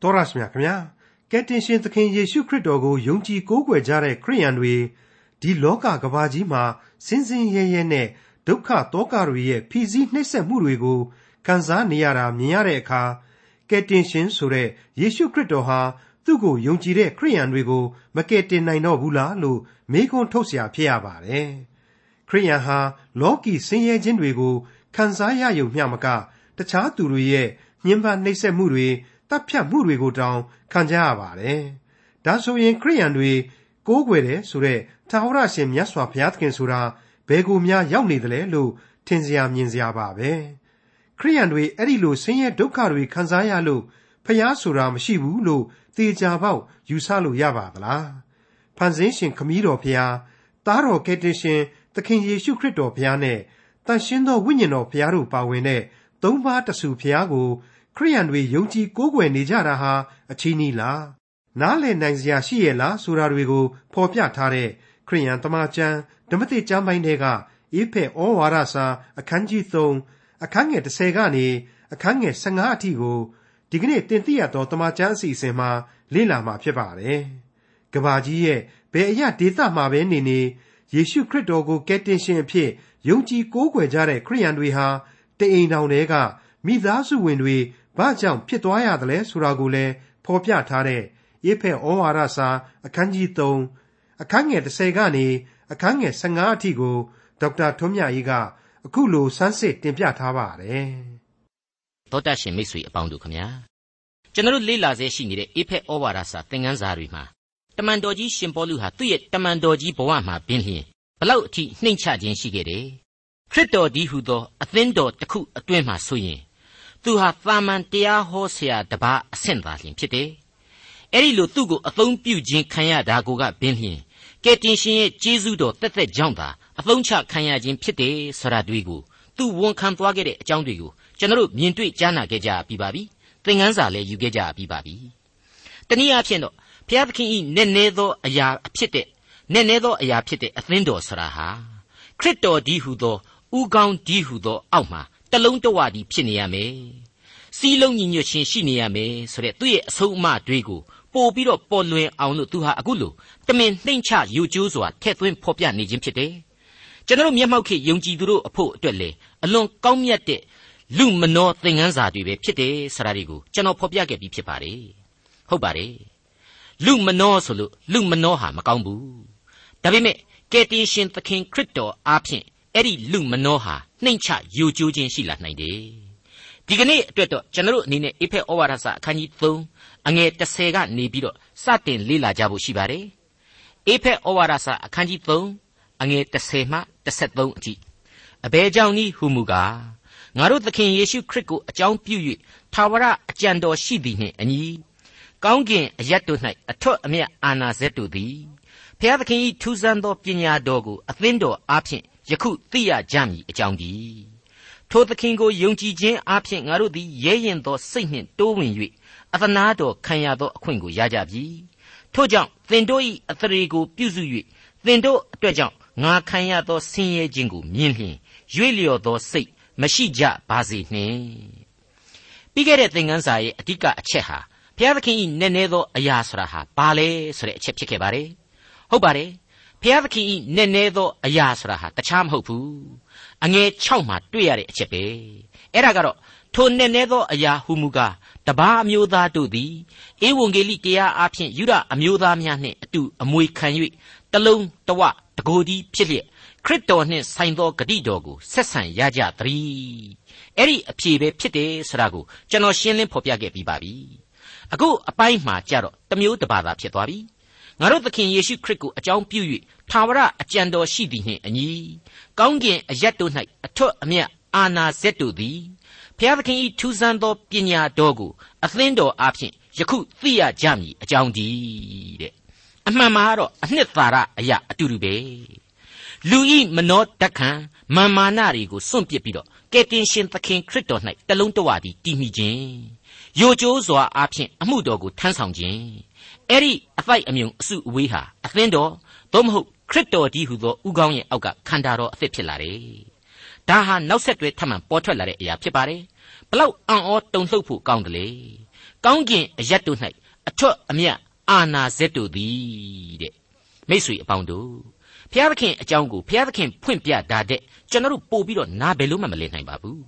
တော်ရရှိမြခင်ဗျာကယ်တင်ရှင်သခင်ယေရှုခရစ်တော်ကိုယုံကြည်ကိုးကွယ်ကြတဲ့ခရိယန်တွေဒီလောကကဘာကြီးမှာစင်စင်ရဲရဲနဲ့ဒုက္ခတောကတွေရဲ့ဖြီးစည်းနှိမ့်ဆက်မှုတွေကိုခံစားနေရတာမြင်ရတဲ့အခါကယ်တင်ရှင်ဆိုတဲ့ယေရှုခရစ်တော်ဟာသူ့ကိုယုံကြည်တဲ့ခရိယန်တွေကိုမကယ်တင်နိုင်တော့ဘူးလားလို့မေးခွန်းထုတ်เสียဖြစ်ရပါတယ်ခရိယန်ဟာလောကီဆင်းရဲခြင်းတွေကိုခံစားရယုံမျှမကတခြားသူတွေရဲ့ညှဉ်းပန်းနှိပ်စက်မှုတွေ တပ်ဖြတ်မှုတွေကိုတောင်ခံကြရပါတယ်။ဒါဆိုရင်ခရိယန်တွေကိုးကွယ်တယ်ဆိုတဲ့သာဝရရှင်မြတ်စွာဘုရားသခင်ဆိုတာဘယ်ကိုများရောက်နေသလဲလို့ထင်စရာမြင်စရာပါပဲ။ခရိယန်တွေအဲ့ဒီလိုဆင်းရဲဒုက္ခတွေခံစားရလို့ဖျားဆိုတာမရှိဘူးလို့သေချာပေါက်ယူဆလို့ရပါသလား။ဖန်ဆင်းရှင်ခမည်းတော်ဘုရားသားတော်ကယ်တင်ရှင်သခင်ယေရှုခရစ်တော်ဘုရားနဲ့တန်ရှင်းသောဝိညာဉ်တော်ဘုရားတို့ပါဝင်တဲ့သုံးပါးတဆူဘုရားကို ခရိယန်တွေယုံကြည်ကိုးကွယ်နေကြတာဟာအချီးနီးလားနားလည်နိုင်စရာရှိရဲ့လားဆိုတာတွေကိုဖော်ပြထားတဲ့ခရိယန်တမန်ကျမ်းဓမ္မသစ်ကျမ်းပိုင်းတွေကအေဖက်ဩဝါဒစာအခန်းကြီး3အခန်းငယ်30ကနေအခန်းငယ်15အထိကိုဒီကနေ့တင်ပြရသောတမန်ကျမ်းအစီအစဉ်မှာလေ့လာမှာဖြစ်ပါတယ်။ကဘာကြီးရဲ့ဘယ်အရာဒေသမှာပဲနေနေယေရှုခရစ်တော်ကိုကယ်တင်ရှင်အဖြစ်ယုံကြည်ကိုးကွယ်ကြတဲ့ခရိယန်တွေဟာတအိမ်တောင်တွေကမိသားစုဝင်တွေ ဘာကြောင့်ဖြစ်သွားရသလဲဆိုတာကိုလည်းဖော်ပြထားတဲ့ယေဖက်ဩဝါဒစာအခန်းကြီး3အခန်းငယ်30ကနေအခန်းငယ်15အထိကိုဒေါက်တာထွန်းမြတ်ကြီးကအခုလိုစမ်းစစ်တင်ပြထားပါတယ်။သောတရှင်မိတ်ဆွေအပေါင်းတို့ခမညာကျွန်တော်လေ့လာဆဲရှိနေတဲ့အေဖက်ဩဝါဒစာသင်ခန်းစာတွေမှာတမန်တော်ကြီးရှင်ပေါလုဟာသူ့ရဲ့တမန်တော်ကြီးဘဝမှာပင်လျင်ဘလောက်အထိနှိမ့်ချခြင်းရှိခဲ့တယ်ခရစ်တော်ဒီဟုသောအသင်းတော်တစ်ခုအတွင်းမှာဆိုရင် သူဟာသာမန်တရားဟောဆရာတပါးအဆင့်သာလျှင်ဖြစ်တယ်။အဲ့ဒီလိုသူ့ကိုအသုံးပြုခြင်းခံရတာကိုကဘင်းလျင်ကယ်တင်ရှင်ရဲ့ကျေးဇူးတော်တက်တက်ကြောင့်သာအသုံးချခံရခြင်းဖြစ်တယ်ဆိုတာတွေ့ကိုသူဝန်ခံသွားခဲ့တဲ့အကြောင်းတွေကိုကျွန်တော်မြင်တွေ့ကြားနာခဲ့ကြပြီးပါပြီ။သင်ခန်းစာလည်းယူခဲ့ကြပြီးပါပြီ။တနည်းအားဖြင့်တော့ဘုရားသခင်ဤနည်းနည်းသောအရာဖြစ်တဲ့နည်းနည်းသောအရာဖြစ်တဲ့အသင်းတော်ဆရာဟာခရစ်တော်ဒီဟုသောဥကောင်းဒီဟုသောအောက်မှာ တလုံးတဝတည်းဖြစ်နေရမယ်စီးလုံးညီညွတ်ခြင်းရှိနေရမယ်ဆိုတဲ့သူ့ရဲ့အဆုံးအမတွေကိုပို့ပြီးတော့ပေါ်လွင်အောင်လို့သူဟာအခုလိုတမင်နှိမ့်ချယူကျိုးစွာထည့်သွင်းဖော်ပြနေခြင်းဖြစ်တယ်ကျွန်တော်မျက်မှောက်ခေယုံကြည်သူတို့အဖို့အတွက်လေအလွန်ကောင်းမြတ်တဲ့လူမနောသင်ခန်းစာတွေပဲဖြစ်တယ်ဆိုတာတွေကိုကျွန်တော်ဖော်ပြခဲ့ပြီးဖြစ်ပါတယ်ဟုတ်ပါတယ်လူမနောဆိုလို့လူမနောဟာမကောင်းဘူးဒါပေမဲ့ကယ်တင်ရှင်သခင်ခရစ်တော်အားဖြင့် အဲ့ဒီလူမနောဟာနှိမ့်ချယိုကျိုးခြင်းရှိလာနိုင်တယ်ဒီကနေ့အတွက်တော့ကျွန်တော်အနေနဲ့အေဖက်ဩဝါဒစာအခန်းကြီး3အငယ်30ကနေပြီးတော့စတင်လေ့လာကြဖို့ရှိပါတယ်အေဖက်ဩဝါဒစာအခန်းကြီး3အငယ်30မှ33အထိအဘယ်ကြောင့်နည်းဟုမူကားငါတို့သခင်ယေရှုခရစ်ကိုအကြောင်းပြု၍သာဝရအကြံတော်ရှိသည်နှင့်အညီကောင်းကင်အရတ်တို့၌အထွတ်အမြတ်အာနာဇက်တို့သည်ဖျားသခင်၏ထူးဆန်းသောပညာတော်ကိုအသင်းတော်အားဖြင့် ယခုသိရကြမည်အကြောင်းဒီထိုသခင်ကိုယုံကြည်ခြင်းအပြင်ငါတို့သည်ရဲရင်သောစိတ်နှင့်တိုးဝင်၍အသနာတော်ခံရသောအခွင့်ကိုရကြပြီထို့ကြောင့်သင်တို့၏အသရေကိုပြုစု၍သင်တို့အတွက်ကြောင့်ငါခံရသောဆင်းရဲခြင်းကိုမြင်လျင်ရွေ့လျော်သောစိတ်မရှိကြပါစေနှင့်ပြီးခဲ့တဲ့သင်ခန်းစာရဲ့အဓိကအချက်ဟာဘုရားသခင်၏နည်းနည်းသောအရာဆိုတာဟာဘာလဲဆိုတဲ့အချက်ဖြစ်ခဲ့ပါတယ်ဟုတ်ပါတယ် ဖျားသခင်ဤနည်းနည်းသောအရာဆိုတာဟာတခြားမဟုတ်ဘူးအငယ်6မှာတွေ့ရတဲ့အချက်ပဲအဲ့ဒါကတော့ထိုနည်းနည်းသောအရာဟုမူကားတပါးအမျိုးသားတို့သည်ဧဝံဂေလိတရားအဖြစ်ယူရအမျိုးသားများနှင့်အတူအမွေခံ၍တလုံးတဝတကိုယ်ဒီဖြစ်လျက်ခရစ်တော်နှင့်ဆိုင်သောဂတိတော်ကိုဆက်ဆံရကြသတည်းအဲ့ဒီအဖြေပဲဖြစ်တယ်ဆိုတာကိုကျွန်တော်ရှင်းလင်းဖော်ပြခဲ့ပြီးပါပြီအခုအပိုင်းမှာကြတော့တမျိုးတစ်ပါးသာဖြစ်သွားပြီ ငါတို့သခင်ယေရှုခရစ်ကိုအကြောင်းပြု၍သာဝရအကြံတော်ရှိသည်နှင့်အညီကောင်းကင်အရက်တို့၌အထွတ်အမြတ်အာနာဇက်တို့သည်ဘုရားသခင်၏ထူးဆန်းသောပညာတော်ကိုအသင်းတော်အားဖြင့်ယခုသိရကြမည်အကြောင်းဒီတဲ့အမှန်မှာတော့အနှစ်သာရအရာအတူတူပဲလူဤမနောတက္ခံမာမာနတွေကိုစွန့်ပစ်ပြီးတော့ကယ်တင်ရှင်သခင်ခရစ်တော်၌တလုံးတဝသည်တည်မိခြင်းယိုကျိုးစွာအားဖြင့်အမှုတော်ကိုထမ်းဆောင်ခြင်း အဲ့ဒီအဖိုက်အမြုံအစုအဝေးဟာအသင်းတော်သို့မဟုတ်ခရစ်တော်ကြီးဟူသောဥကောင်းရဲ့အောက်ကခန္ဓာတော်အသစ်ဖြစ်လာတယ်။ဒါဟာနောက်ဆက်တွဲထပ်မံပေါ်ထွက်လာတဲ့အရာဖြစ်ပါတယ်။ဘလောက်အံ့ဩတုန်လှုပ်ဖို့ကောင်းတယ်လေ။ကောင်းကင်အရက်တို့၌အထွတ်အမြတ်အာနာဇက်တို့သည်တဲ့မိတ်ဆွေအပေါင်းတို့ဖျားသခင်အကြောင်းကိုဖျားသခင်ဖွင့်ပြတာတဲ့ကျွန်တော်တို့ပို့ပြီးတော့နားဘယ်လို့မှမလည်နိုင်ပါဘူး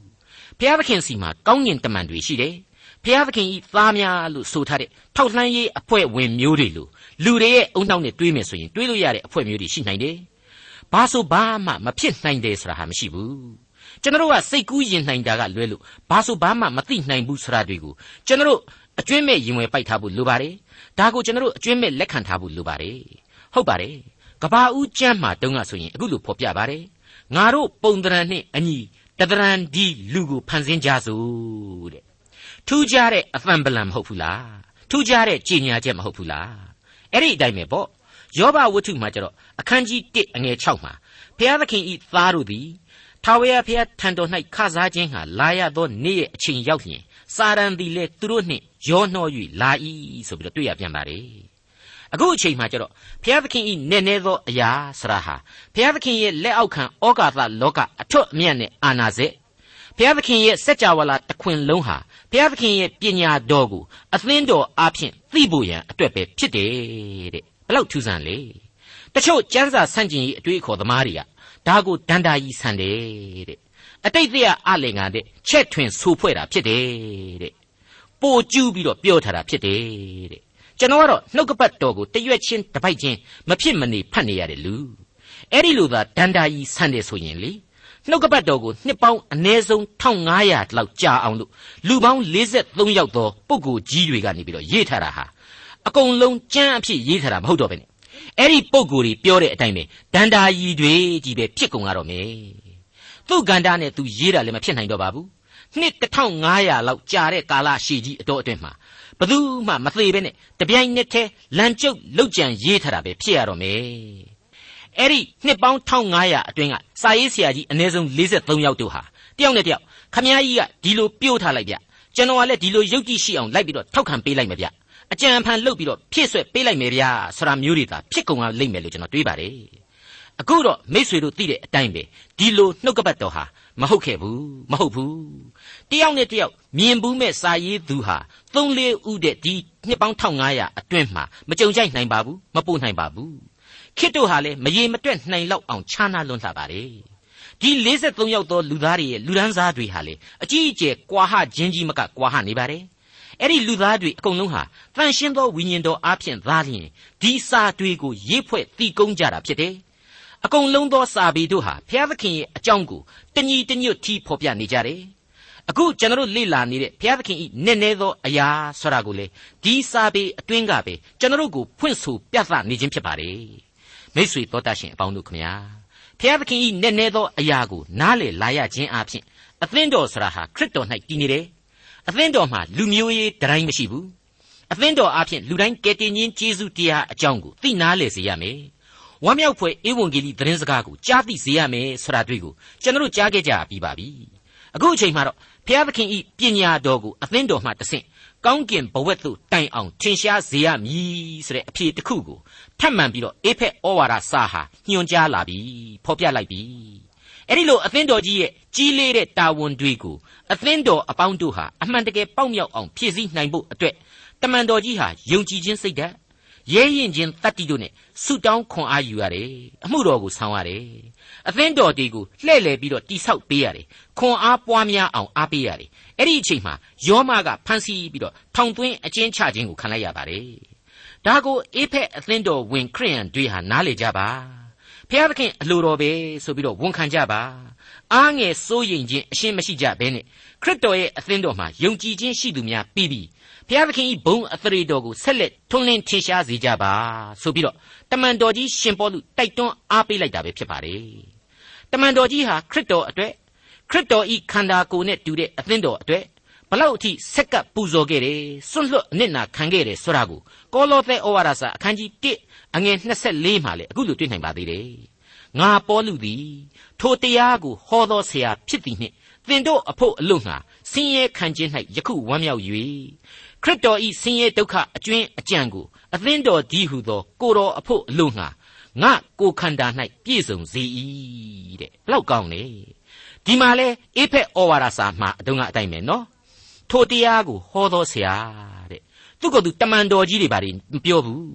ဖျားသခင်စီမှာကောင်းကင်တမန်တွေရှိတယ် ဖျားသခင်ဤသားများလို့ဆိုထားတဲ့ထောက်လှမ်းရေးအဖွဲ့ဝင်မျိုးတွေလို့လူတွေရဲ့အုံနောက်နဲ့တွေးမယ်ဆိုရင်တွေးလို့ရတဲ့အဖွဲ့မျိုးတွေရှိနိုင်တယ်ဘာဆိုဘာမှမဖြစ်နိုင်တယ်ဆိုတာဟာမရှိဘူးကျွန်တော်တို့ကစိတ်ကူးရင်နိုင်တာကလွဲလို့ဘာဆိုဘာမှမသိနိုင်ဘူးဆိုတာတွေကိုကျွန်တော်တို့အကျွင့်မဲ့ရင်ဝယ်ပိုက်ထားဖို့လိုပါတယ်ဒါကိုကျွန်တော်တို့အကျွင့်မဲ့လက်ခံထားဖို့လိုပါတယ်ဟုတ်ပါတယ်ကဘာဦးကျမ်းမှာတုန်းကဆိုရင်အခုလိုဖော်ပြပါတယ်ငါတို့ပုံတရံနှင့်အညီတတရံဒီလူကိုဖန်ဆင်းကြစို့တဲ့ ထူးခြားတဲ့အသံပလံမဟုတ်ဘူးလားထူးခြားတဲ့ကြည်ညာချက်မဟုတ်ဘူးလားအဲ့ဒီအတိုင်းပဲပေါ့ယောဘဝတ္ထုမှာကျတော့အခန်းကြီး1အငယ်6မှာဘုရားသခင်ဤသားတို့သည်ထာဝရဘုရားထံတော်၌ခစားခြင်းဟာလာရသောနေ့ရဲ့အချိန်ရောက်လျင်စာရန်သည်လည်းသူတို့နှင့်ရောနှော၍လာ၏ဆိုပြီးတော့တွေ့ရပြန်ပါတယ်အခုအချိန်မှကျတော့ဘုရားသခင်ဤနည်းနည်းသောအရာဆရာဟာဘုရားသခင်ရဲ့လက်အောက်ခံဩကာသလောကအထွတ်အမြတ်နဲ့အာနာစေဘုရားသခင်ရဲ့စัจ java လာတခွင်လုံးဟာ ဘုရားသခင်ရဲ့ပညာတော်ကိုအသင်းတော်အားဖြင့်သိဖို့ရန်အတွက်ပဲဖြစ်တယ်တဲ့ဘလောက်ထူးဆန်းလေတချို့ကျမ်းစာဆန့်ကျင်ရေးအတွေးအခေါ်သမားတွေကဒါကိုဒန္တာကြီးဆန်တယ်တဲ့အတိတ်ကအလင်ကတဲ့ချက်ထွင်ဆူဖွဲ့တာဖြစ်တယ်တဲ့ပိုကျူးပြီးတော့ပြောထားတာဖြစ်တယ်တဲ့ကျွန်တော်ကတော့နှုတ်ကပတ်တော်ကိုတရွက်ချင်းတစ်ပိုက်ချင်းမဖြစ်မနေဖတ်နေရတဲ့လူအဲ့ဒီလိုသာဒန္တာကြီးဆန်တယ်ဆိုရင်လေ နှုတ်ကပတ်တော်ကိုနှစ်ပေါင်းအနည်းဆုံး1500လောက်ကြာအောင်လို့လူပေါင်း43ယောက်သောပုဂ္ဂိုလ်ကြီးတွေကနေပြီးတော့ရေးထားတာဟာအကုန်လုံးကြမ်းအဖြစ်ရေးထားတာမဟုတ်တော့ဘဲနဲ့အဲ့ဒီပုဂ္ဂိုလ်တွေပြောတဲ့အတိုင်းပဲဒန္တာကြီးတွေကြီးပဲဖြစ်ကုန်ရတော့မယ်သူ့ကန္တာနဲ့သူရေးတာလည်းမဖြစ်နိုင်တော့ပါဘူးနှစ်1500လောက်ကြာတဲ့ကာလရှည်ကြီးအတော်အတွင်းမှာဘသူမှမသေးပဲနဲ့တပြိုင်နက်တည်းလမ်းကျုပ်လောက်ကြံရေးထားတာပဲဖြစ်ရတော့မယ် အဲ့ဒီနှစ်ပေါင်း1500အတွင်းကစာရေးဆရာကြီးအနည်းဆုံး43ယောက်တို့ဟာတယောက်နဲ့တယောက်ခမည်းကြီးကဒီလိုပြို့ထားလိုက်ဗျကျွန်တော်ကလည်းဒီလိုရုပ်ကြည့်ရှိအောင်လိုက်ပြီးတော့ထောက်ခံပေးလိုက်မယ်ဗျအကြံဖန်လှုပ်ပြီးတော့ဖြည့်ဆွက်ပေးလိုက်မယ်ဗျာဆိုတာမျိုးတွေသာဖြစ်ကုန်အောင်လိမ့်မယ်လို့ကျွန်တော်တွေးပါတယ်အခုတော့မိษွေတို့သိတဲ့အတိုင်းပဲဒီလိုနှုတ်ကပတ်တော်ဟာမဟုတ်ခဲ့ဘူးမဟုတ်ဘူးတယောက်နဲ့တယောက်မြင်ဘူးမဲ့စာရေးသူဟာသုံးလေးဦးတဲ့ဒီနှစ်ပေါင်း1500အတွင်းမှာမကြုံကြိုက်နိုင်ပါဘူးမပို့နိုင်ပါဘူး ခေတ်တို့ဟာလည်းမရေမတွက်နိုင်လောက်အောင်ခြားနာလွန်းလှပါတယ်ဒီ53ယောက်သောလူသားတွေရဲ့လူဒန်းစားတွေဟာလေအကြီးအကျယ်ကွာဟခြင်းကြီးမကကွာဟနေပါတယ်အဲ့ဒီလူသားတွေအကုန်လုံးဟာတန်ရှင်းသောဝိညာဉ်တော်အားဖြင့်သားလျင်ဒီစာတွေကိုရေးဖွဲ့တည်ကုန်းကြတာဖြစ်တယ်အကုန်လုံးသောစာပေတို့ဟာဘုရားသခင်ရဲ့အကြောင်းကိုတညီတညွတ်ထီဖော်ပြနေကြတယ်အခုကျွန်တော်လေ့လာနေတဲ့ဘုရားသခင်ဤနည်းနည်းသောအရာဆိုတာကိုလေဒီစာပေအတွင်းကပဲကျွန်တော်ကိုဖွင့်ဆိုပြသနေခြင်းဖြစ်ပါတယ် မိษွေတော်တတ်ရှင်အပေါင်းတို့ခမညာဘုရားသခင်ဤနည်းနည်းသောအရာကိုနားလေလာရခြင်းအပြင်အသင်းတော်ဆရာဟာခရစ်တော်၌တည်နေတယ်အသင်းတော်မှာလူမျိုးရေးတိုင်းမရှိဘူးအသင်းတော်အပြင်လူတိုင်းကယ်တင်ခြင်းကျေးဇူးတရားအကြောင်းကိုသိနာလေစေရမယ်ဝမ်းမြောက်ဖွယ်ဧဝံဂေလိသတင်းစကားကိုကြားသိစေရမယ်ဆိုတာတွေ့ကိုကျွန်တော်ကြားခဲ့ကြပြီးပါပြီအခုအချိန်မှာတော့ဘုရားသခင်ဤပညာတော်ကိုအသင်းတော်မှတဆင့် ကောင်းကင်ဘဝက်သို့တိုင်အောင်ထင်ရှားစေရမည်ဆိုတဲ့အဖြေတစ်ခုကိုထပ်မံပြီးတော့အေဖက်ဩဝါဒစာဟာညွှန်ကြားလာပြီဖော်ပြလိုက်ပြီအဲ့ဒီလိုအသင်းတော်ကြီးရဲ့ကြီးလေးတဲ့တာဝန်တွေကိုအသင်းတော်အပေါင်းတို့ဟာအမှန်တကယ်ပေါက်မြောက်အောင်ဖြည့်ဆည်းနိုင်ဖို့အတွက်တမန်တော်ကြီးဟာယုံကြည်ခြင်းစိတ်ဓာတ်ရဲရင်ချင်းတတ္တိတို့နဲ့ဆုတောင်းခွန်အားယူရတယ်အမှုတော်ကိုဆောင်ရတယ်အသင်းတော်တီကိုလှည့်လည်ပြီးတော့တိဆောက်ပေးရတယ်ခွန်အားပွားများအောင်အားပေးရတယ် အဲ့ဒီအချိန်မှာယောမကဖန်ဆီးပြီးတော့ထောင်သွင်းအကျဉ်းချခြင်းကိုခံလိုက်ရပါတယ်ဒါကိုအေဖက်အသင်းတော်ဝင်ခရိယန်တွေဟာနားလေကြပါဖျားသခင်အလိုတော်ပဲဆိုပြီးတော့ဝန်ခံကြပါအားငယ်စိုးရိမ်ခြင်းအရှင်းမရှိကြဘဲနဲ့ခရစ်တော်ရဲ့အသင်းတော်မှာယုံကြည်ခြင်းရှိသူများပြီးပြီးဘုရားသခင်ဤဘုံအသရေတော်ကိုဆက်လက်ထွန်းလင်းထင်ရှားစေကြပါဆိုပြီးတော့တမန်တော်ကြီးရှင်ပေါလုတိုက်တွန်းအားပေးလိုက်တာပဲဖြစ်ပါတယ်တမန်တော်ကြီးဟာခရစ်တော်အတွက် ခရစ်တော်ဤခန္ဓာကိုယ်နဲ့တူတဲ့အသင်းတော်အတွက်ဘလောက်အထိဆက်ကပ်ပူဇော်ခဲ့တယ်စွန့်လွတ်အနစ်နာခံခဲ့တယ်ဆိုတာကိုကောလောသဲဩဝါဒစာအခန်းကြီး1အငယ်24မှာလေအခုလိုတွေ့နိုင်ပါသေးတယ်ငါပေါလုသည်ထိုတရားကိုဟောသောဆရာဖြစ်သည်နှင့်သင်တို့အဖို့အလို့ငှာဆင်းရဲခံခြင်း၌ယခုဝမ်းမြောက်၍ခရစ်တော်ဤဆင်းရဲဒုက္ခအကျွင်းအကြံကိုအသင်းတော်ကြီးဟုသောကိုတော်အဖို့အလို့ငှာငါကိုခန္ဓာ၌ပြည့်စုံစေ၏တဲ့ဘလောက်ကောင်းလဲ ဒီမှာလဲအေဖက်ဩဝါဒစာမှာအတုံးကအတိုင်းပဲနော်ထိုတရားကိုဟောတော်ဆရာတဲ့သူကသူတမန်တော်ကြီးတွေဘာတွေမပြောဘူး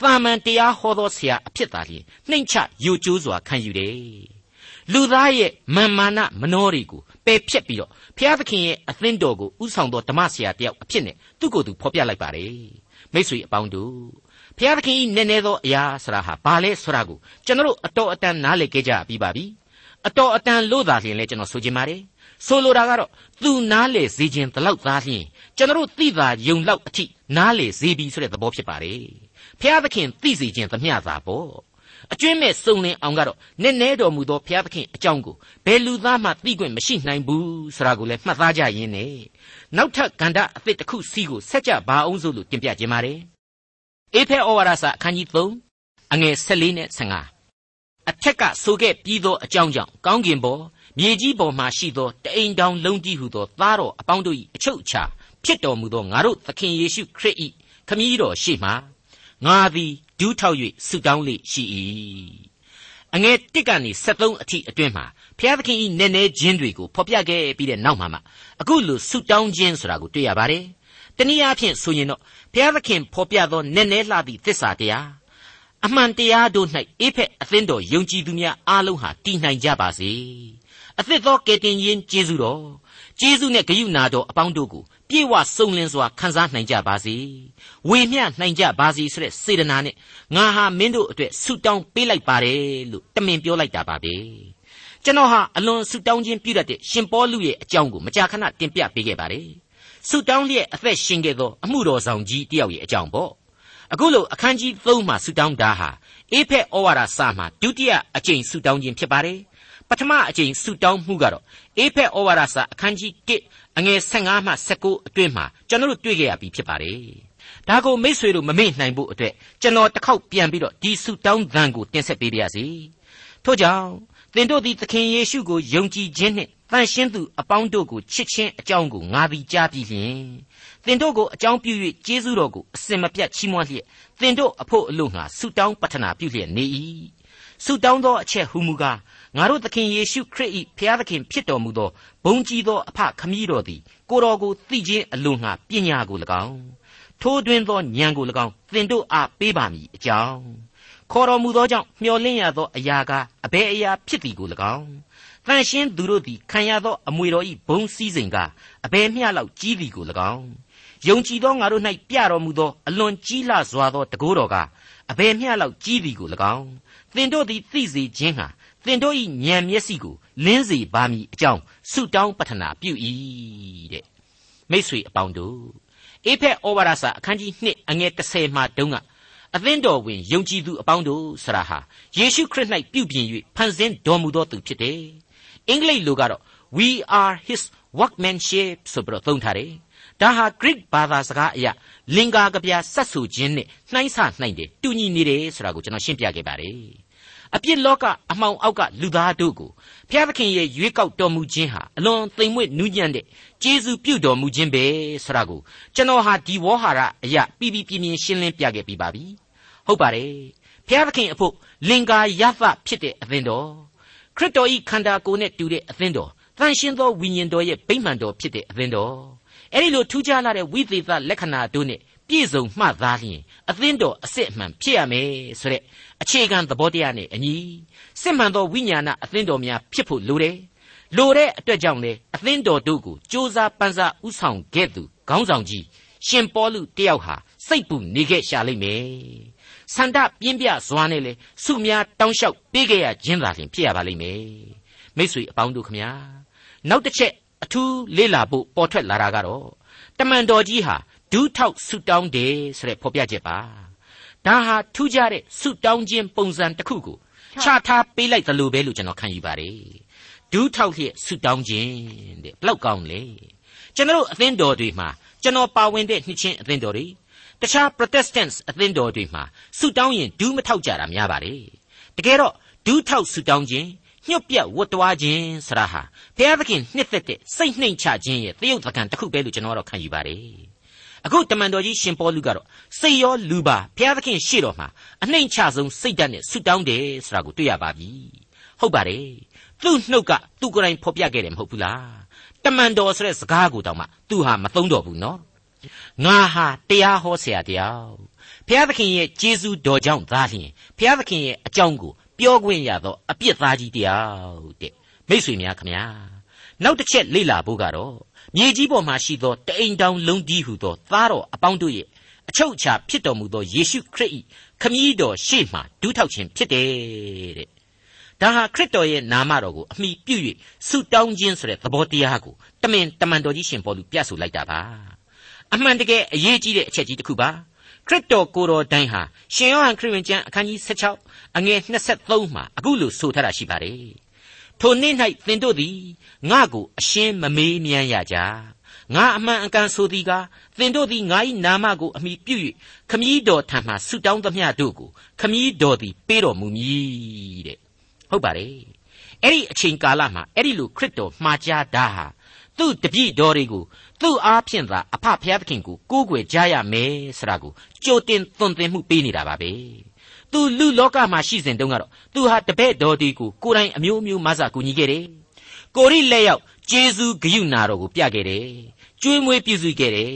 သာမန်တရားဟောတော်ဆရာအဖြစ်သာလျှင်နှိမ့်ချယိုကျိုးစွာခံယူတယ်လူသားရဲ့မာမာနမနှောတွေကိုပယ်ဖြတ်ပြီးတော့ဘုရားသခင်ရဲ့အသင်းတော်ကိုဥဆောင်တော်ဓမ္မဆရာတယောက်အဖြစ်နဲ့သူ့ကိုယ်သူဖော်ပြလိုက်ပါတယ်မိတ်ဆွေအပေါင်းတို့ဘုရားသခင်ဤနည်းနည်းသောအရာဆရာဟာဘာလဲဆိုတာကိုကျွန်တော်အတော်အတန်နားလည်ခဲ့ကြပြီးပါပြီ အတော်အတန်လို့သာလျှင်လဲကျွန်တော်ဆိုချင်ပါတယ်ဆိုလိုတာကတော့သူနားလေစေခြင်းတလောက်သားလျှင်ကျွန်တော်သိတာယုံလောက်အထိနားလေစေပြီဆိုတဲ့သဘောဖြစ်ပါတယ်ဖျားသခင်သိစေခြင်းသမျှသာပေါ့အကျွင်းမဲ့စုံလင်အောင်ကတော့နည်းနည်းတော်မူသောဘုရားသခင်အကြောင်းကိုဘယ်လူသားမှသိခွင့်မရှိနိုင်ဘူးဆိုတာကိုလည်းမှတ်သားကြရင်းနဲ့နောက်ထပ်ကန္တအသစ်တစ်ခုစီကိုဆက်ကြပါအောင်စို့လို့တင်ပြခြင်းပါတယ်အေဖဲဩဝါဒစာအခန်းကြီး3အငယ်14နဲ့15 အထက်ကဆိုခဲ့ပြီးသောအကြောင်းကြောင့်ကောင်းကင်ပေါ်မြေကြီးပေါ်မှရှိသောတအိမ်တောင်လုံးကြီးဟုသောသားတော်အပေါင်းတို့၏အချုပ်အခြာဖြစ်တော်မူသောငါတို့သခင်ယေရှုခရစ်၏ခမည်းတော်ရှိမှငါသည်ဒူးထောက်၍ဆုတောင်းလေရှိ၏အငယ်1ကနေ73အထိအတွင်းမှာဘုရားသခင်၏နည်းနည်းခြင်းတွေကိုဖော်ပြခဲ့ပြီးတဲ့နောက်မှာမှအခုလိုဆုတောင်းခြင်းဆိုတာကိုတွေ့ရပါတယ်တနည်းအားဖြင့်ဆိုရင်တော့ဘုရားသခင်ဖော်ပြသောနည်းနည်းလှသည့်သစ္စာတရား အမှန်တရားတို့၌အေးဖက်အသင်းတော်ယုံကြည်သူများအားလုံးဟာတည်နိုင်ကြပါစေအသစ်သောကယ်တင်ရှင်ကျေးဇူးတော်ကျေးဇူးနဲ့ဂရုဏာတော်အပေါင်းတို့ကိုပြေဝစုံလင်စွာခံစားနိုင်ကြပါစေဝေမျှနိုင်ကြပါစေဆိုတဲ့စေတနာနဲ့ငါဟာမင်းတို့အတွက်ဆုတောင်းပေးလိုက်ပါတယ်လို့တမင်ပြောလိုက်တာပါပဲကျွန်တော်ဟာအလွန်ဆုတောင်းခြင်းပြုတတ်တဲ့ရှင်ပေါလုရဲ့အကြောင်းကိုမကြာခဏတင်ပြပေးခဲ့ပါတယ်ဆုတောင်းလျက်အသက်ရှင်ခဲ့သောအမှုတော်ဆောင်ကြီးတယောက်ရဲ့အကြောင်းပေါ့ အခုလိုအခန်းကြီး3မှာဆုတောင်းတာဟာအေဖက်ဩဝါဒစာမှာဒုတိယအကြိမ်ဆုတောင်းခြင်းဖြစ်ပါတယ်ပထမအကြိမ်ဆုတောင်းမှုကတော့အေဖက်ဩဝါဒစာအခန်းကြီး1အငယ်15မှ19အတွင်းမှာကျွန်တော်တို့တွေ့ကြရပြီဖြစ်ပါတယ်။ဒါကိုမိษွေတို့မမေ့နိုင်ဖို့အတွက်ကျွန်တော်တစ်ခေါက်ပြန်ပြီးတော့ဒီဆုတောင်းသံကိုတင်ဆက်ပေးပါရစေ။ထို့ကြောင့်သင်တို့သည်သခင်ယေရှုကိုယုံကြည်ခြင်းနှင့်တန်ရှင်းသူအပေါင်းတို့ကိုချစ်ခြင်းအကြောင်းကိုငါသည်ကြားပြီးလျှင် သင်တို့ကိုအကြောင်းပြု၍ကျေးဇူးတော်ကိုအစင်မပြတ်ချီးမွမ်းလျက်သင်တို့အဖို့အလို့ငါဆုတောင်းပတ္ထနာပြုလျက်နေ၏ဆုတောင်းသောအချက်ဟူမူကားငါတို့သခင်ယေရှုခရစ်၏ဖျားသခင်ဖြစ်တော်မူသောဘုံကြီးသောအဖခမည်းတော်သည်ကိုတော်ကိုသိခြင်းအလိုငှာပညာကို၎င်းထိုးတွင်သောဉာဏ်ကို၎င်းသင်တို့အားပေးပါမည်အကြောင်းခေါ်တော်မူသောကြောင့်မျှော်လင့်ရသောအရာကအဘယ်အရာဖြစ်သည်ကို၎င်းတန်ရှင်းသူတို့သည်ခံရသောအမွေတော်၏ဘုံစည်းစိမ်ကအဘယ်မျှလောက်ကြီးသည်ကို၎င်း ယုံကြည်သောငါတို့၌ပြတော်မူသောအလွန်ကြီးလာစွာသောတကိုးတော်ကအဘယ်မျှလောက်ကြီးသည်ကို၎င်းသင်တို့သည်သိစေခြင်းဟာသင်တို့၏ဉာဏ်မျက်စိကိုလင်းစေပါမည်အကြောင်းဆုတောင်းပတ္ထနာပြု၏တဲ့မိษွေအပေါင်းတို့အေဖက်ဩဝါဒစာအခန်းကြီး2အငယ်30မှာတုန်းကအသင်းတော်ဝင်ယုံကြည်သူအပေါင်းတို့ဆရာဟာယေရှုခရစ်၌ပြုပြင်၍ဖန်ဆင်းတော်မူသောသူဖြစ်တယ်အင်္ဂလိပ်လိုကတော့ we are his workmanship ဆိုပြီးတော့သုံးထားတယ် ဒါဟာ Greek ဘာသာစကားအရလင်္ကာကဗျာဆက်ဆူခြင်းနဲ့နှိုင်းဆနှိုင်းတယ်တူညီနေတယ်ဆိုတာကိုကျွန်တော်ရှင်းပြခဲ့ပါတယ်အပြစ်လောကအမှောင်အောက်ကလူသားတို့ကိုဘုရားသခင်ရဲ့ရွေးကောက်တော်မူခြင်းဟာအလွန်သိမ်မွေ့နူးညံ့တဲ့ကျေးဇူးပြုတော်မူခြင်းပဲဆိုတာကိုကျွန်တော်ဟာဒီဝေါ်ဟာရအရာပြီးပြီးပြင်းပြင်းရှင်းလင်းပြခဲ့ပြီးပါပြီဟုတ်ပါတယ်ဘုရားသခင်အဖို့လင်္ကာယသဖြစ်တဲ့အသင်းတော်ခရစ်တော်ဤခန္ဓာကိုယ်နဲ့တူတဲ့အသင်းတော်တန်ရှင်းသောဝိညာဉ်တော်ရဲ့ဗိမှန်တော်ဖြစ်တဲ့အသင်းတော် အဲ့ဒီလိုထူးခြားလာတဲ့ဝိသေသလက္ခဏာတို့နဲ့ပြည့်စုံမှသာလျှင်အသင်းတော်အစစ်အမှန်ဖြစ်ရမယ်ဆိုတဲ့အခြေခံသဘောတရားနဲ့အညီစစ်မှန်သောဝိညာဏအသင်းတော်များဖြစ်ဖို့လိုတယ်လိုတဲ့အတွက်ကြောင့်လေအသင်းတော်တို့ကိုစ조사ပန်းစားဥဆောင်ခဲ့သူခေါင်းဆောင်ကြီးရှင်ပေါလုတယောက်ဟာစိတ်ပူနေခဲ့ရှာလိမ့်မယ်ဆန္ဒပြင်းပြစွာနဲ့လေစုများတောင်းလျှောက်ပေးခဲ့ရခြင်းသာလျှင်ဖြစ်ရပါလိမ့်မယ်မိတ်ဆွေအပေါင်းတို့ခမညာနောက်တစ်ချက် အထူးလေးလာဖို့ပေါ်ထွက်လာတာကတော့တမန်တော်ကြီးဟာဒူးထောက်ဆုတောင်းတယ်ဆိုတဲ့ဖော်ပြချက်ပါဒါဟာထူးခြားတဲ့ဆုတောင်းခြင်းပုံစံတစ်ခုကိုချထားပေးလိုက်သလိုပဲလို့ကျွန်တော်ခံယူပါတယ်ဒူးထောက်လျက်ဆုတောင်းခြင်းတဲ့ဘလောက်ကောင်းလဲကျွန်တော်အသင်းတော်တွေမှာကျွန်တော်ပါဝင်တဲ့နှစ်ချင်းအသင်းတော်တွေတခြား Protestants အသင်းတော်တွေမှာဆုတောင်းရင်ဒူးမထောက်ကြတာများပါတယ်တကယ်တော့ဒူးထောက်ဆုတောင်းခြင်း ညှုတ်ပြတ်ဝတ်တွားခြင်းဆရာဟာဘုရားသခင်နှစ်သက်တဲ့စိတ်နှိမ်ချခြင်းရဲ့တယုတ်သကန်တစ်ခုပဲလို့ကျွန်တော်တော့ခံယူပါတယ်အခုတမန်တော်ကြီးရှင်ပေါလုကတော့စိတ်ရောလူပါဘုရားသခင်ရှေ့တော်မှာအနှိမ်ချဆုံးစိတ်ဓာတ်နဲ့ဆုတောင်းတယ်ဆိုတာကိုတွေ့ရပါပြီဟုတ်ပါတယ်သူ့နှုတ်ကသူ့ကိုယ်တိုင်ဖော်ပြခဲ့တယ်မဟုတ်ဘူးလားတမန်တော်ဆိုတဲ့စကားကိုတောင်မှသူဟာမသုံးတော့ဘူးနော်ငါဟာတရားဟောဆရာတယောက်ဘုရားသခင်ရဲ့ကျေးဇူးတော်ကြောင့်သာလျှင်ဘုရားသခင်ရဲ့အကြောင်းကို ပြောခွင့်ရသောအပြစ်သားကြီးတယောက်တဲ့မိတ်ဆွေများခမညာနောက်တစ်ချက်လေ့လာဖို့ကတော့မြေကြီးပေါ်မှာရှိသောတအိမ်တောင်လုံးကြီးဟုသောသားတော်အပေါင်းတို့ရဲ့အချုပ်အခြာဖြစ်တော်မူသောယေရှုခရစ်၏ခမည်းတော်ရှေ့မှဒူးထောက်ခြင်းဖြစ်တယ်တဲ့ဒါဟာခရစ်တော်ရဲ့နာမတော်ကိုအမိပြု၍ဆုတောင်းခြင်းဆိုတဲ့သဘောတရားကိုတမင်တမန်တော်ကြီးရှင်ပေါ်လူပြဆိုလိုက်တာပါအမှန်တကယ်အရေးကြီးတဲ့အချက်ကြီးတစ်ခုပါ ခရစ်တော်ကိုယ်တော်တိုင်းဟာရှင်ယောဟန်ခရစ်ဝင်ကျမ်းအခန်းကြီး16အငယ်23မှာအခုလိုဆိုထားတာရှိပါတယ်ထိုနေ့၌သင်တို့သည်ငါကိုအရှင်းမမေးမြန်းရကြငါအမှန်အကန်ဆိုသည်ကားသင်တို့သည်ငါ၏နာမကိုအမိပြု၍ခမည်းတော်ထံမှဆုတောင်းသမျှတို့ကိုခမည်းတော်သည်ပေးတော်မူမည်တဲ့ဟုတ်ပါတယ်အဲ့ဒီအချိန်ကာလမှာအဲ့ဒီလိုခရစ်တော်မှာကြားတာဟာသူ့တပည့်တော်တွေကို သူ့အားဖြင့်သာအဖဖျားသခင်ကိုကိုးကွယ်ကြရမယ်ဆိုတာကိုကြိုတင်သွန်သင်မှုပေးနေတာပါပဲသူလူလောကမှာရှိစဉ်တုန်းကတော့သူဟာတပည့်တော်တွေကိုကိုယ်တိုင်အမျိုးမျိုးမဆကူညီခဲ့တယ်ကိုရိလက်ရောက်ဂျေဇူးဂယုနာတော်ကိုပြခဲ့တယ်ကျွေးမွေးပြုစုခဲ့တယ်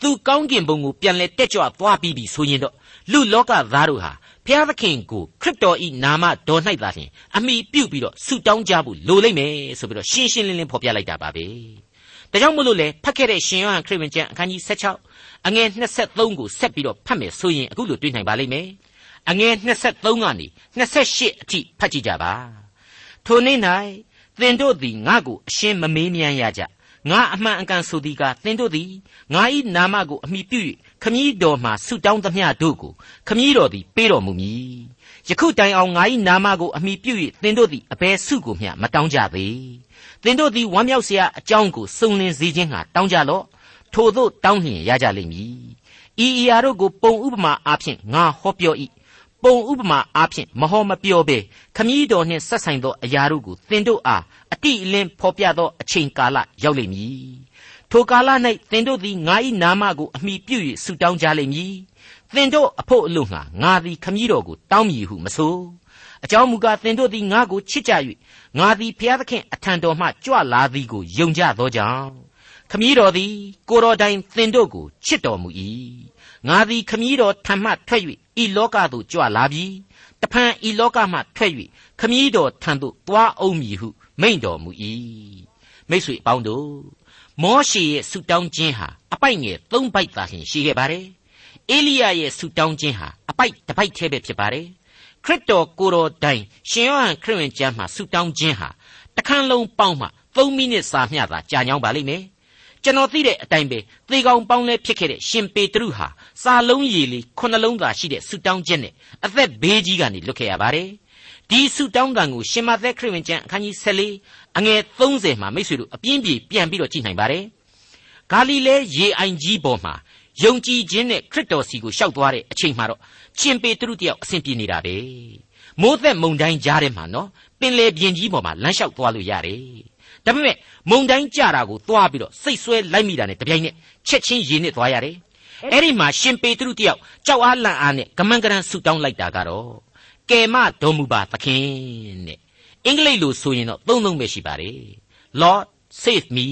သူကောင်းကင်ဘုံကိုပြန်လဲတက်ကြွသွားပြီးပြီဆိုရင်တော့လူလောကသားတို့ဟာဖျားသခင်ကိုခရစ်တော်ဤနာမတော်၌သာလျှင်အမိပြုတ်ပြီးတော့ဆုတောင်းကြဖို့လိုလိမ့်မယ်ဆိုပြီးတော့ရှင်းရှင်းလင်းလင်းဖော်ပြလိုက်တာပါပဲ ဒါကြောင့်မို့လို့လေဖတ်ခဲ့တဲ့ရှင်ယောဟန်ခရစ်ဝင်ကျမ်းအခန်းကြီး16အငယ်23ကိုဆက်ပြီးတော့ဖတ်မယ်ဆိုရင်အခုလိုတွေ့နိုင်ပါလိမ့်မယ်အငယ်23ကနေ28အထိဖတ်ကြည့်ကြပါထိုနေ့၌သင်တို့သည်ငါ့ကိုအရှင်းမမေးမြန်းရကြငါအမှန်အကန်ဆိုသည်ကသင်တို့သည်ငါ၏နာမကိုအမိပြု၍ခမည်းတော်မှဆုတောင်းသမျှတို့ကိုခမည်းတော်သည်ပေးတော်မူမည်ယခုတိုင်အောင်ငါ၏နာမကိုအမိပြု၍သင်တို့သည်အဘယ်ဆုကိုမျှမတောင်းကြသေး သင်တို့သည်ဝမ်းမြောက်စရာအကြောင်းကိုစုံလင်စေခြင်းငှာတောင်းကြလော့ထို့သို့တောင်းလျင်ရကြလိမ့်မည်ဤအရာတို့ကိုပုံဥပမာအားဖြင့်ငါဟောပြော၏ပုံဥပမာအားဖြင့်မဟောမပြောဘဲခမည်းတော်နှင့်ဆက်ဆိုင်သောအရာတို့ကိုသင်တို့အားအတိအလင်းဖော်ပြသောအချိန်ကာလရောက်လိမ့်မည်ထိုကာလ၌သင်တို့သည်ငါ၏နာမကိုအမိပြု၍ဆုတောင်းကြလိမ့်မည်သင်တို့အဖို့အလို့ငှာငါသည်ခမည်းတော်ကိုတောင်းမည်ဟုမဆို အကြောင်းမူကားသင်တို့သည်ငါကိုချစ်ကြ၍ငါသည်ဘုရားသခင်အထံတော်မှကြွလာသည်ကိုယုံကြသောကြောင့်ခမည်းတော်သည်ကိုတော်တိုင်သင်တို့ကိုချစ်တော်မူ၏ငါသည်ခမည်းတော်ထံမှထွက်၍ဤလောကသို့ကြွလာပြီတဖန်ဤလောကမှထွက်၍ခမည်းတော်ထံသို့သွားအောင်မည်ဟုမိန့်တော်မူ၏မိတ်ဆွေအပေါင်းတို့မောရှေရဲ့ဆုတောင်းခြင်းဟာအပိုက်ငယ်၃ပိုက်သာလျှင်ရှိခဲ့ပါတယ်အေလိယရဲ့ဆုတောင်းခြင်းဟာအပိုက်တစ်ပိုက်တည်းပဲဖြစ်ပါတယ် ခရစ်တော်ကိုယ်တော်တိုင်ရှင်ယောဟန်ခရစ်ဝင်ကျမ်းမှာဆုတောင်းခြင်းဟာတခန်းလုံးပေါင်းမှ3မိနစ်စာမျှသာကြာညောင်းပါလိမ့်မယ်ကျွန်တော်သိတဲ့အတိုင်းပဲသေကောင်ပေါင်းလဲဖြစ်ခဲ့တဲ့ရှင်ပေတရုဟာစာလုံးရည်လေးခုနှလုံးသာရှိတဲ့ဆုတောင်းချက်နဲ့အသက်ဘေးကြီးကနေလွတ်ခဲ့ရပါတယ်ဒီဆုတောင်းတန်ကိုရှင်မသက်ခရစ်ဝင်ကျမ်းအခန်းကြီး14အငယ်30မှာမိတ်ဆွေတို့အပြင်းပြေပြန်ပြီးတော့ကြည့်နိုင်ပါတယ်ဂါလိလဲရေအိုင်ကြီးပေါ်မှာ ယုံကြည်ခြင်းနဲ့ခရစ်တော်စီကိုရှောက်သွားတဲ့အချိန်မှာတော့ရှင်ပေတရုတယောက်အဆင်ပြေနေတာပဲမိုးသက်မုန်တိုင်းကြားထဲမှာနော်ပင်လေပြင်ကြီးပေါ်မှာလမ်းလျှောက်သွားလို့ရတယ်ဒါပေမဲ့မုန်တိုင်းကြတာကိုသွားပြီးတော့စိတ်ဆွဲလိုက်မိတာနဲ့တပြိုင်နက်ချက်ချင်းရေနစ်သွားရတယ်အဲ့ဒီမှာရှင်ပေတရုတယောက်ကြောက်အားလန့်အားနဲ့ကမန်ကရန်ဆူတောင်းလိုက်တာကတော့ကယ်မတော်မူပါသခင်တဲ့အင်္ဂလိပ်လိုဆိုရင်တော့သုံးသုံးပဲရှိပါတယ် Lord save me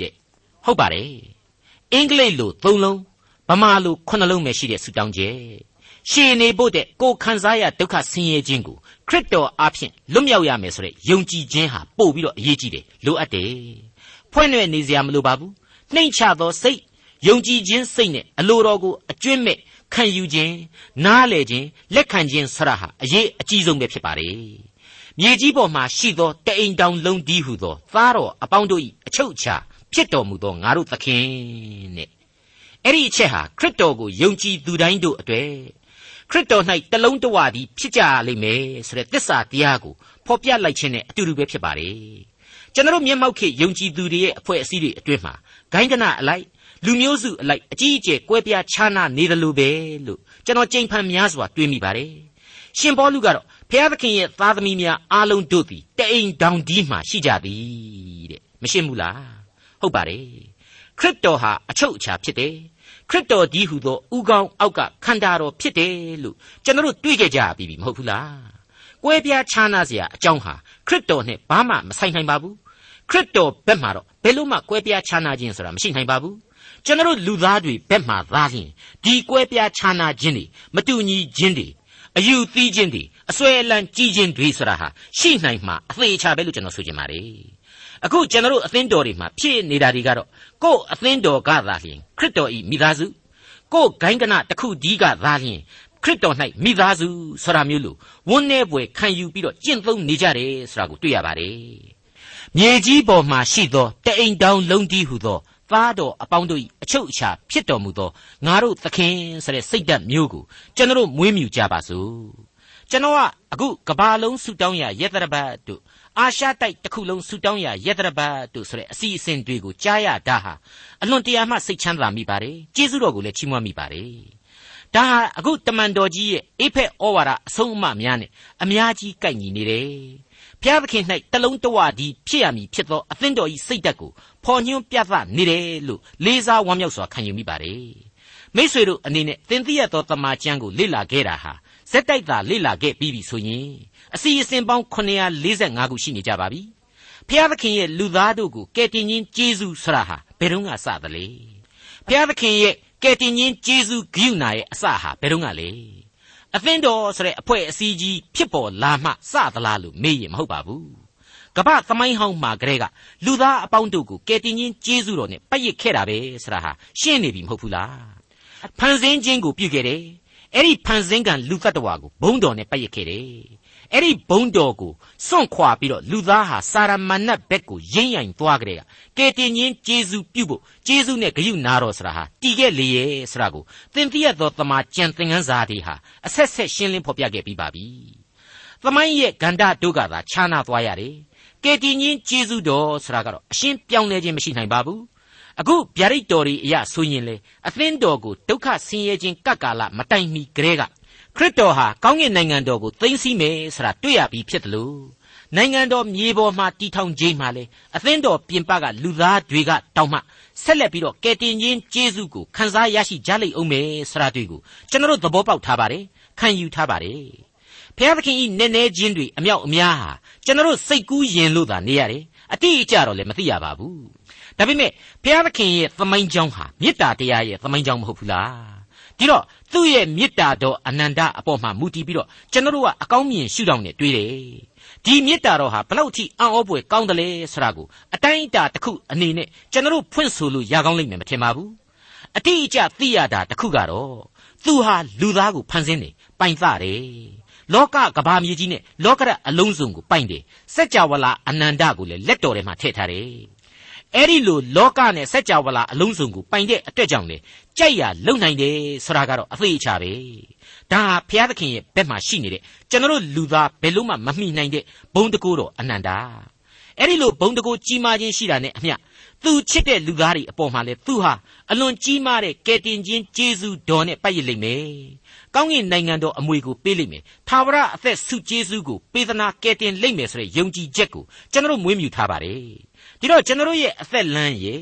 တဲ့ဟုတ်ပါတယ်အင်္ဂလိပ်လိုသုံးလုံး ဗမာလိုခုနှလုံးပဲရှိတဲ့ဆူတောင်းချက်ရှည်နေဖို့တဲ့ကိုခံစားရဒုက္ခဆင်းရဲခြင်းကိုခရစ်တော်အားဖြင့်လွတ်မြောက်ရမယ်ဆိုတဲ့ယုံကြည်ခြင်းဟာပို့ပြီးတော့အရေးကြီးတယ်လိုအပ်တယ်ဖွင့်ရွယ်နေစရာမလိုပါဘူးနှိမ့်ချသောစိတ်ယုံကြည်ခြင်းစိတ်နဲ့အလိုတော်ကိုအကျွင့်မဲ့ခံယူခြင်းနားလည်ခြင်းလက်ခံခြင်းဆရာဟာအရေးအကြီးဆုံးပဲဖြစ်ပါတယ်မြေကြီးပေါ်မှာရှိသောတအိမ်တောင်လုံးဒီဟုသော သားတော်အပေါင်းတို့၏အချုပ်အခြာဖြစ်တော်မူသောငါတို့သခင်တဲ့ အဲ့ဒီအချက်ဟာခရစ်တော်ကိုယုံကြည်သူတိုင်းတို့အတွေ့ခရစ်တော်၌တလုံးတဝသည်ဖြစ်ကြလိမ့်မယ်ဆိုတဲ့သစ္စာတရားကိုဖော်ပြလိုက်ခြင်းနဲ့အတူတူပဲဖြစ်ပါတယ်ကျွန်တော်မျက်မှောက်ခေယုံကြည်သူတွေရဲ့အဖွဲ့အစည်းတွေအတွင်းမှာဂိုင်းကနအလိုက်လူမျိုးစုအလိုက်အကြီးအကျယ်ကွဲပြားခြားနားနေတယ်လို့ပဲလို့ကျွန်တော်ကြိမ်ဖန်များစွာတွေးမိပါတယ်ရှင်ပေါလုကတော့ဖျားသခင်ရဲ့သားသမီးများအားလုံးတို့သည်တအိမ်တောင်ဒီမှရှိကြသည်တဲ့မရှင်းဘူးလားဟုတ်ပါတယ် ခရစ်တော်ဟာအချုပ်အခြာဖြစ်တယ်ခရစ်တော်ဒီဟုသောဥကောင်းအောက်ကခန္ဓာတော်ဖြစ်တယ်လို့ကျွန်တော်တို့တွေ့ကြကြပြီမဟုတ်ဘူးလားကွဲပြားခြားနာစရာအကြောင်းဟာခရစ်တော်နဲ့ဘာမှမဆိုင်နိုင်ပါဘူးခခရစ်တော်ဘက်မှာတော့ဘယ်လို့မှကွဲပြားခြားနာခြင်းဆိုတာမရှိနိုင်ပါဘူးကျွန်တော်လူသားတွေဘက်မှာသာလျှင်ဒီကွဲပြားခြားနာခြင်းတွေမတူညီခြင်းတွေအယူသီးခြင်းတွေအစွဲအလန်းကြီးခြင်းတွေဆိုတာဟာရှိနိုင်မှာအသေးချာပဲလို့ကျွန်တော်ဆိုချင်ပါတယ် အခုကျွန်တော်အသင်းတော်တွေမှာဖြစ်နေတာတွေကတော့ကိုယ်အသင်းတော်ကသာလျှင်ခရစ်တော်ဤမိသားစုကိုယ်ဂိုင်းကနတစ်ခုဒီကသာလျှင်ခရစ်တော်၌မိသားစုဆိုတာမျိုးလို့ဝန်းနေပွဲခံယူပြီးတော့ကျင့်သုံးနေကြတယ်ဆိုတာကိုတွေ့ရပါတယ်မြေကြီးပေါ်မှာရှိသောတအိမ်တောင်လုံးကြီးဟုသောသားတော်အပေါင်းတို့၏အချုပ်အခြာဖြစ်တော်မူသောငါတို့သခင်ဆိုတဲ့စိတ်ဓာတ်မျိုးကိုကျွန်တော်မွေးမြူကြပါစို့ ကျွန်တော်ကအခုကဘာလုံးဆူတောင်းရယတရပတ်တို့အာရှတိုက်တစ်ခုလုံးဆူတောင်းရယတရပတ်တို့ဆိုတဲ့အစီအစဉ်တွေကိုကြားရတာဟာအလွန်တရာမှစိတ်ချမ်းသာမိပါတယ်ကျေးဇူးတော်ကိုလည်းချီးမွမ်းမိပါတယ်ဒါဟာအခုတမန်တော်ကြီးရဲ့အိဖက်ဩဝါဒအဆုံးအမများနဲ့အများကြီးကိုက်ညီနေတယ်ဘုရားသခင်၌တလုံးတဝဒီဖြစ်ရမည်ဖြစ်သောအသင်းတော်၏စိတ်ဓာတ်ကိုဖော်ညွှန်းပြသနေတယ်လို့လေးစားဝမ်းမြောက်စွာခံယူမိပါတယ်မိษွေတို့အနေနဲ့သင်သိရသောတမန်ကျမ်းကိုလေ့လာခဲ့တာဟာ ဇက်တိုက်သာလေ့လာခဲ့ပြီးပြီဆိုရင်အစီအစဉ်ပေါင်း945ခုရှိနေကြပါပြီဖျားသခင်ရဲ့လူသားတို့ကိုကယ်တင်ခြင်းကျေးဇူးဆရာဟာဘယ်တော့မှစသလဲဖျားသခင်ရဲ့ကယ်တင်ခြင်းကျေးဇူးဂရုဏာရဲ့အစဟာဘယ်တော့မှလဲအသင်းတော်ဆိုတဲ့အဖွဲ့အစည်းကြီးဖြစ်ပေါ်လာမှစသလားလို့မေးရင်မဟုတ်ပါဘူးကပ္ပသမိုင်းဟောင်းမှာကလေးကလူသားအပေါင်းတို့ကိုကယ်တင်ခြင်းကျေးဇူးတော်နဲ့ပတ်ရစ်ခဲ့တာပဲဆိုတာဟာရှင်းနေပြီမဟုတ်ဘူးလားဖန်ဆင်းခြင်းကိုပြုခဲ့တယ် အဲ့ဒီဖန်ဆင်းကံလူသတ္တဝါကိုဘုံတော်နဲ့ပတ်ရစ်ခဲ့တယ်အဲ့ဒီဘုံတော်ကိုစွန့်ခွာပြီးတော့လူသားဟာစာရမဏတ်ဘက်ကိုရင်းရိုင်သွားကြတဲ့ကဲတင်ချင်းဂျေဇုပြုဖို့ဂျေဇုနဲ့ဂယုနာတော်ဆိုတာဟာတည်ခဲ့လေရဲ့ဆိုတာကိုသင်သိရသောတမန်ကျန်သင်ခန်းစာတွေဟာအဆက်ဆက်ရှင်းလင်းဖော်ပြခဲ့ပြီးပါပြီ။သမိုင်းရဲ့ဂန္ဓာတို့ကသာခြားနာသွားရတယ်။ကဲတင်ချင်းဂျေဇုတော်ဆိုတာကတော့အရှင်းပြောင်းလဲခြင်းမရှိနိုင်ပါဘူး။ အခုဗျာဒိတ်တော်တွေအရဆိုရင်လေအသင်းတော်ကိုဒုက္ခဆင်းရဲခြင်းကပ်ကာလမတိုင်မီကလေးကခရစ်တော်ဟာကောင်းကင်နိုင်ငံတော်ကိုသိမ်းဆည်းမယ်ဆိုတာတွေ့ရပြီးဖြစ်တယ်လို့နိုင်ငံတော်မြေပေါ်မှာတည်ထောင်ခြင်းမှာလေအသင်းတော်ပြင်ပကလူသားတွေကတောင်းမှဆက်လက်ပြီးတော့ကယ်တင်ခြင်းကျေးဇူးကိုခံစားရရှိကြလိမ့်အောင်မယ်ဆိုတာတွေ့ကိုကျွန်တော်တို့သဘောပေါက်ထားပါတယ်ခံယူထားပါတယ်ဖျားသခင်ဤနည်းနည်းချင်းတွေအမြောက်အများဟာကျွန်တော်တို့စိတ်ကူးရင်လို့သာနေရတယ်အတိအကျတော့လည်းမသိရပါဘူး ဒါပေမဲ့ဘုရားသခင်ရဲ့သမိုင်းကြောင်းဟာမေတ္တာတရားရဲ့သမိုင်းကြောင်းမဟုတ်ဘူးလားဒီတော့သူ့ရဲ့မေတ္တာတော်အနန္တအပေါ်မှာမူတည်ပြီးတော့ကျွန်တော်တို့ကအကောင်းမြင်ရှုထောင့်နဲ့တွေးတယ်ဒီမေတ္တာတော်ဟာဘလောက်ထိအံ့ဩဖွယ်ကောင်းတယ်လဲဆိုတာကိုအတိုင်းအတာတစ်ခုအနေနဲ့ကျွန်တော်တို့ဖွင့်ဆိုလို့ရကောင်းလိမ့်မယ်မထင်ပါဘူးအတိအကျသိရတာတစ်ခုကတော့သူဟာလူသားကိုဖန်ဆင်းတယ်ပိုင်သတယ်လောကကဘာမြေကြီးနဲ့လောကရအလုံးစုံကိုပိုင်တယ်စัจ java လာအနန္တကိုလည်းလက်တော်ထဲမှာထည့်ထားတယ် အဲ့ဒီလိုလောကနဲ့စัจ java လာအလုံးစုံကိုပိုင်တဲ့အတွက်ကြောင့်လေကြိုက်ရလုံနိုင်တယ်ဆိုတာကတော့အသေးအချာပဲဒါဟာဘုရားသခင်ရဲ့ဘက်မှာရှိနေတဲ့ကျွန်တော်လူသားဘယ်လို့မှမမှီနိုင်တဲ့ဘုံတကူတော်အနန္တာအဲ့ဒီလိုဘုံတကူကြီးမားခြင်းရှိတာနဲ့အမျှသူချစ်တဲ့လူသားတွေအပေါ်မှာလဲသူဟာအလွန်ကြီးမားတဲ့ကယ်တင်ခြင်းကျေးဇူးတော်နဲ့ပတ်ရလိမ့်မယ်။ကောင်းကင်နိုင်ငံတော်အမွေကိုပေးလိမ့်မယ်။သာဝရအသက်ဆုကျေးဇူးကိုပေးသနာကယ်တင်လိမ့်မယ်ဆိုတဲ့ယုံကြည်ချက်ကိုကျွန်တော်တို့မွေးမြူထားပါတယ်။ ဒီတော့ကျွန်တော်တို့ရဲ့အသက်လမ်းရဲ့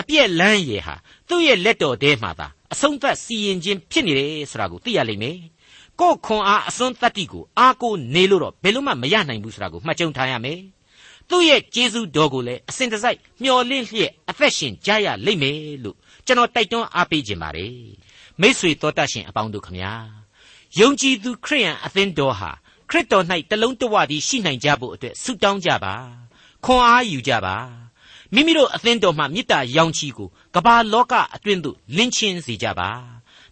အပြက်လန်းရည်ဟာသူ့ရဲ့လက်တော်ထဲမှာသာအဆုံးသတ်စီရင်ခြင်းဖြစ်နေတယ်ဆိုတာကိုသိရလိမ့်မယ်။ကိုယ်ခွန်အားအစွန်းတတ္တိကိုအားကိုနေလို့တော့ဘယ်လို့မှမရနိုင်ဘူးဆိုတာကိုမှတ်ကြုံထားရမယ်။သူ့ရဲ့ကျေးဇူးတော်ကိုလည်းအစဉ်တစိုက်မျှော်လင့်လျက်အသက်ရှင်ကြရလိမ့်မယ်လို့ကျွန်တော်တိုက်တွန်းအားပေးခြင်းပါတယ်။မိတ်ဆွေတော်တတ်ရှင်အပေါင်းတို့ခမညာယုံကြည်သူခရိယန်အသင်းတော်ဟာခရစ်တော်၌တလုံးတဝတည်းရှိနိုင်ကြဖို့အတွက်ဆုတောင်းကြပါ ခွန်အားယူကြပါမိမိတို့အသင်းတော်မှမေတ္တာရောင်ချီကိုကဘာလောကအတွင်းသို့လင်းချင်းစေကြပါ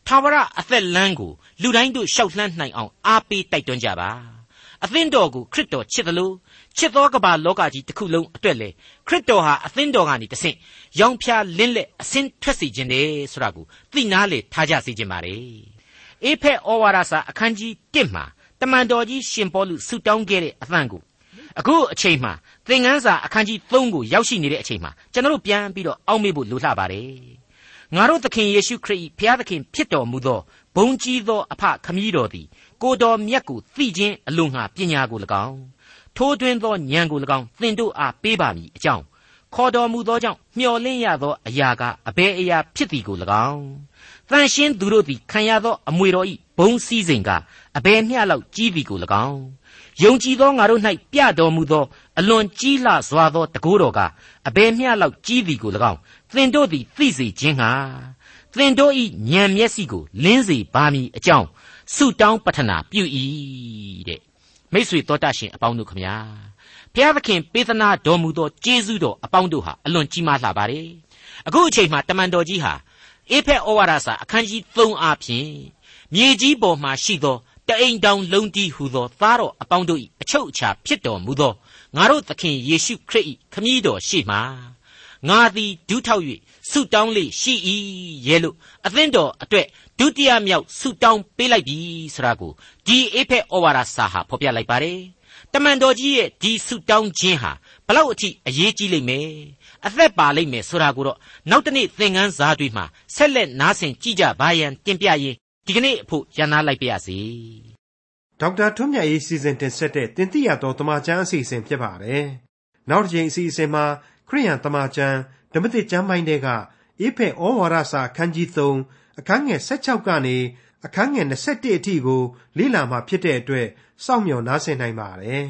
ထာဝရအသက်လမ်းကိုလူတိုင်းတို့ရှောက်လှမ်းနိုင်အောင်အားပေးတိုက်တွန်းကြပါအသင်းတော်ကိုခရစ်တော်ချစ်တယ်လို့ချစ်သောကဘာလောကကြီးတစ်ခုလုံးအတွက်လေခရစ်တော်ဟာအသင်းတော်ကနေတဆင့်ရောင်ဖြာလင်းလက်အစင်းထွက်စေခြင်းတယ်ဆိုတာကိုသိနာလေထားကြစေခြင်းပါလေအေဖက်ဩဝါဒစာအခန်းကြီး1မှာတမန်တော်ကြီးရှင်ပေါလုဆုတောင်းခဲ့တဲ့အသံကို အခုအချိန်မှာသင်ခန်းစာအခန်းကြီး3ကိုရောက်ရှိနေတဲ့အချိန်မှာကျွန်တော်တို့ပြန်ပြီးတော့အောက်မေ့ဖို့လိုလှပါတယ်ငါတို့သခင်ယေရှုခရစ်၏ဘုရားသခင်ဖြစ်တော်မူသောဘုံကြီးသောအဖခမည်းတော်သည်ကိုတော်မြတ်ကိုသိခြင်းအလို့ငှာပညာကို၎င်းထိုးတွင်သောဉာဏ်ကို၎င်းသင်တို့အားပေးပါမည်အကြောင်းခေါ်တော်မူသောကြောင့်မျှော်လင့်ရသောအရာကအဘယ်အရာဖြစ်သည်ကို၎င်းတန်ရှင်းသူတို့သည်ခံရသောအမွေတော်ဤဘုံစည်းစိမ်ကအဘယ်မျှလောက်ကြီးသည်ကို၎င်း ယုံကြည်သောငါတို့၌ပြတော်မူသော အလွန်ကြီးလှစွာသောတကိုးတော်ကအဘယ်မျှလောက်ကြီးသည်ကို၎င်းသင်တို့သည်သိစေခြင်းဟာသင်တို့ဤဉာဏ်မျက်စိကိုလင်းစေပါမည်အကြောင်းဆုတောင်းပတနာပြု၏တဲ့မိတ်ဆွေတော်တတ်ရှင်အပေါင်းတို့ခမညာဘုရားသခင်ပေးသနာတော်မူသောကျေးဇူးတော်အပေါင်းတို့ဟာအလွန်ကြီးမားလှပါတယ်အခုအချိန်မှာတမန်တော်ကြီးဟာအေဖက်ဩဝါဒစာအခန်းကြီး3အားဖြင့်မြေကြီးပေါ်မှာရှိသော တအိမ်တောင်လုံးတီးဟူသောသားတော်အပေါင်းတို့၏အချုပ်အခြာဖြစ်တော်မူသောငါတို့သခင်ယေရှုခရစ်၏ခမည်းတော်ရှိမှငါသည်ဒုထောက်၍ဆုတောင်းလေရှိ၏ရဲ့လို့အသင်းတော်အတွက်ဒုတိယမြောက်ဆုတောင်းပေးလိုက်ပြီဆိုတာကိုဒီအေဖက်ဩဝါဒစာဟာဖော်ပြလိုက်ပါတယ်တမန်တော်ကြီးရဲ့ဒီဆုတောင်းခြင်းဟာဘလောက်အထိအရေးကြီးလိမ့်မယ်အသက်ပါလိမ့်မယ်ဆိုတာကိုတော့နောက်တနေ့သင်ခန်းစာတွေမှာဆက်လက်နားဆင်ကြည့်ကြပါရန်တင်ပြရင်း ဒီကနေ့အဖို့ရန်နာလိုက်ပါရစေဒေါက်တာထွန်းမြတ်ရေးစီစဉ်တင်ဆက်တဲ့တင်ပြတော်တမချန်းအစီအစဉ်ဖြစ်ပါတယ်နောက်တစ်ချိန်အစီအစဉ်မှာခရိယန်တမချန်းဓမ္မသစ်ကျမ်းပိုင်းတွေကအေဖက်ဩဝါဒစာအခန်းကြီး3အခန်းငယ်16ကနေအခန်းငယ်21အထိကိုလေ့လာမှဖြစ်တဲ့အတွက်စောင့်မျှော်နားဆင်နိုင်ပါတယ်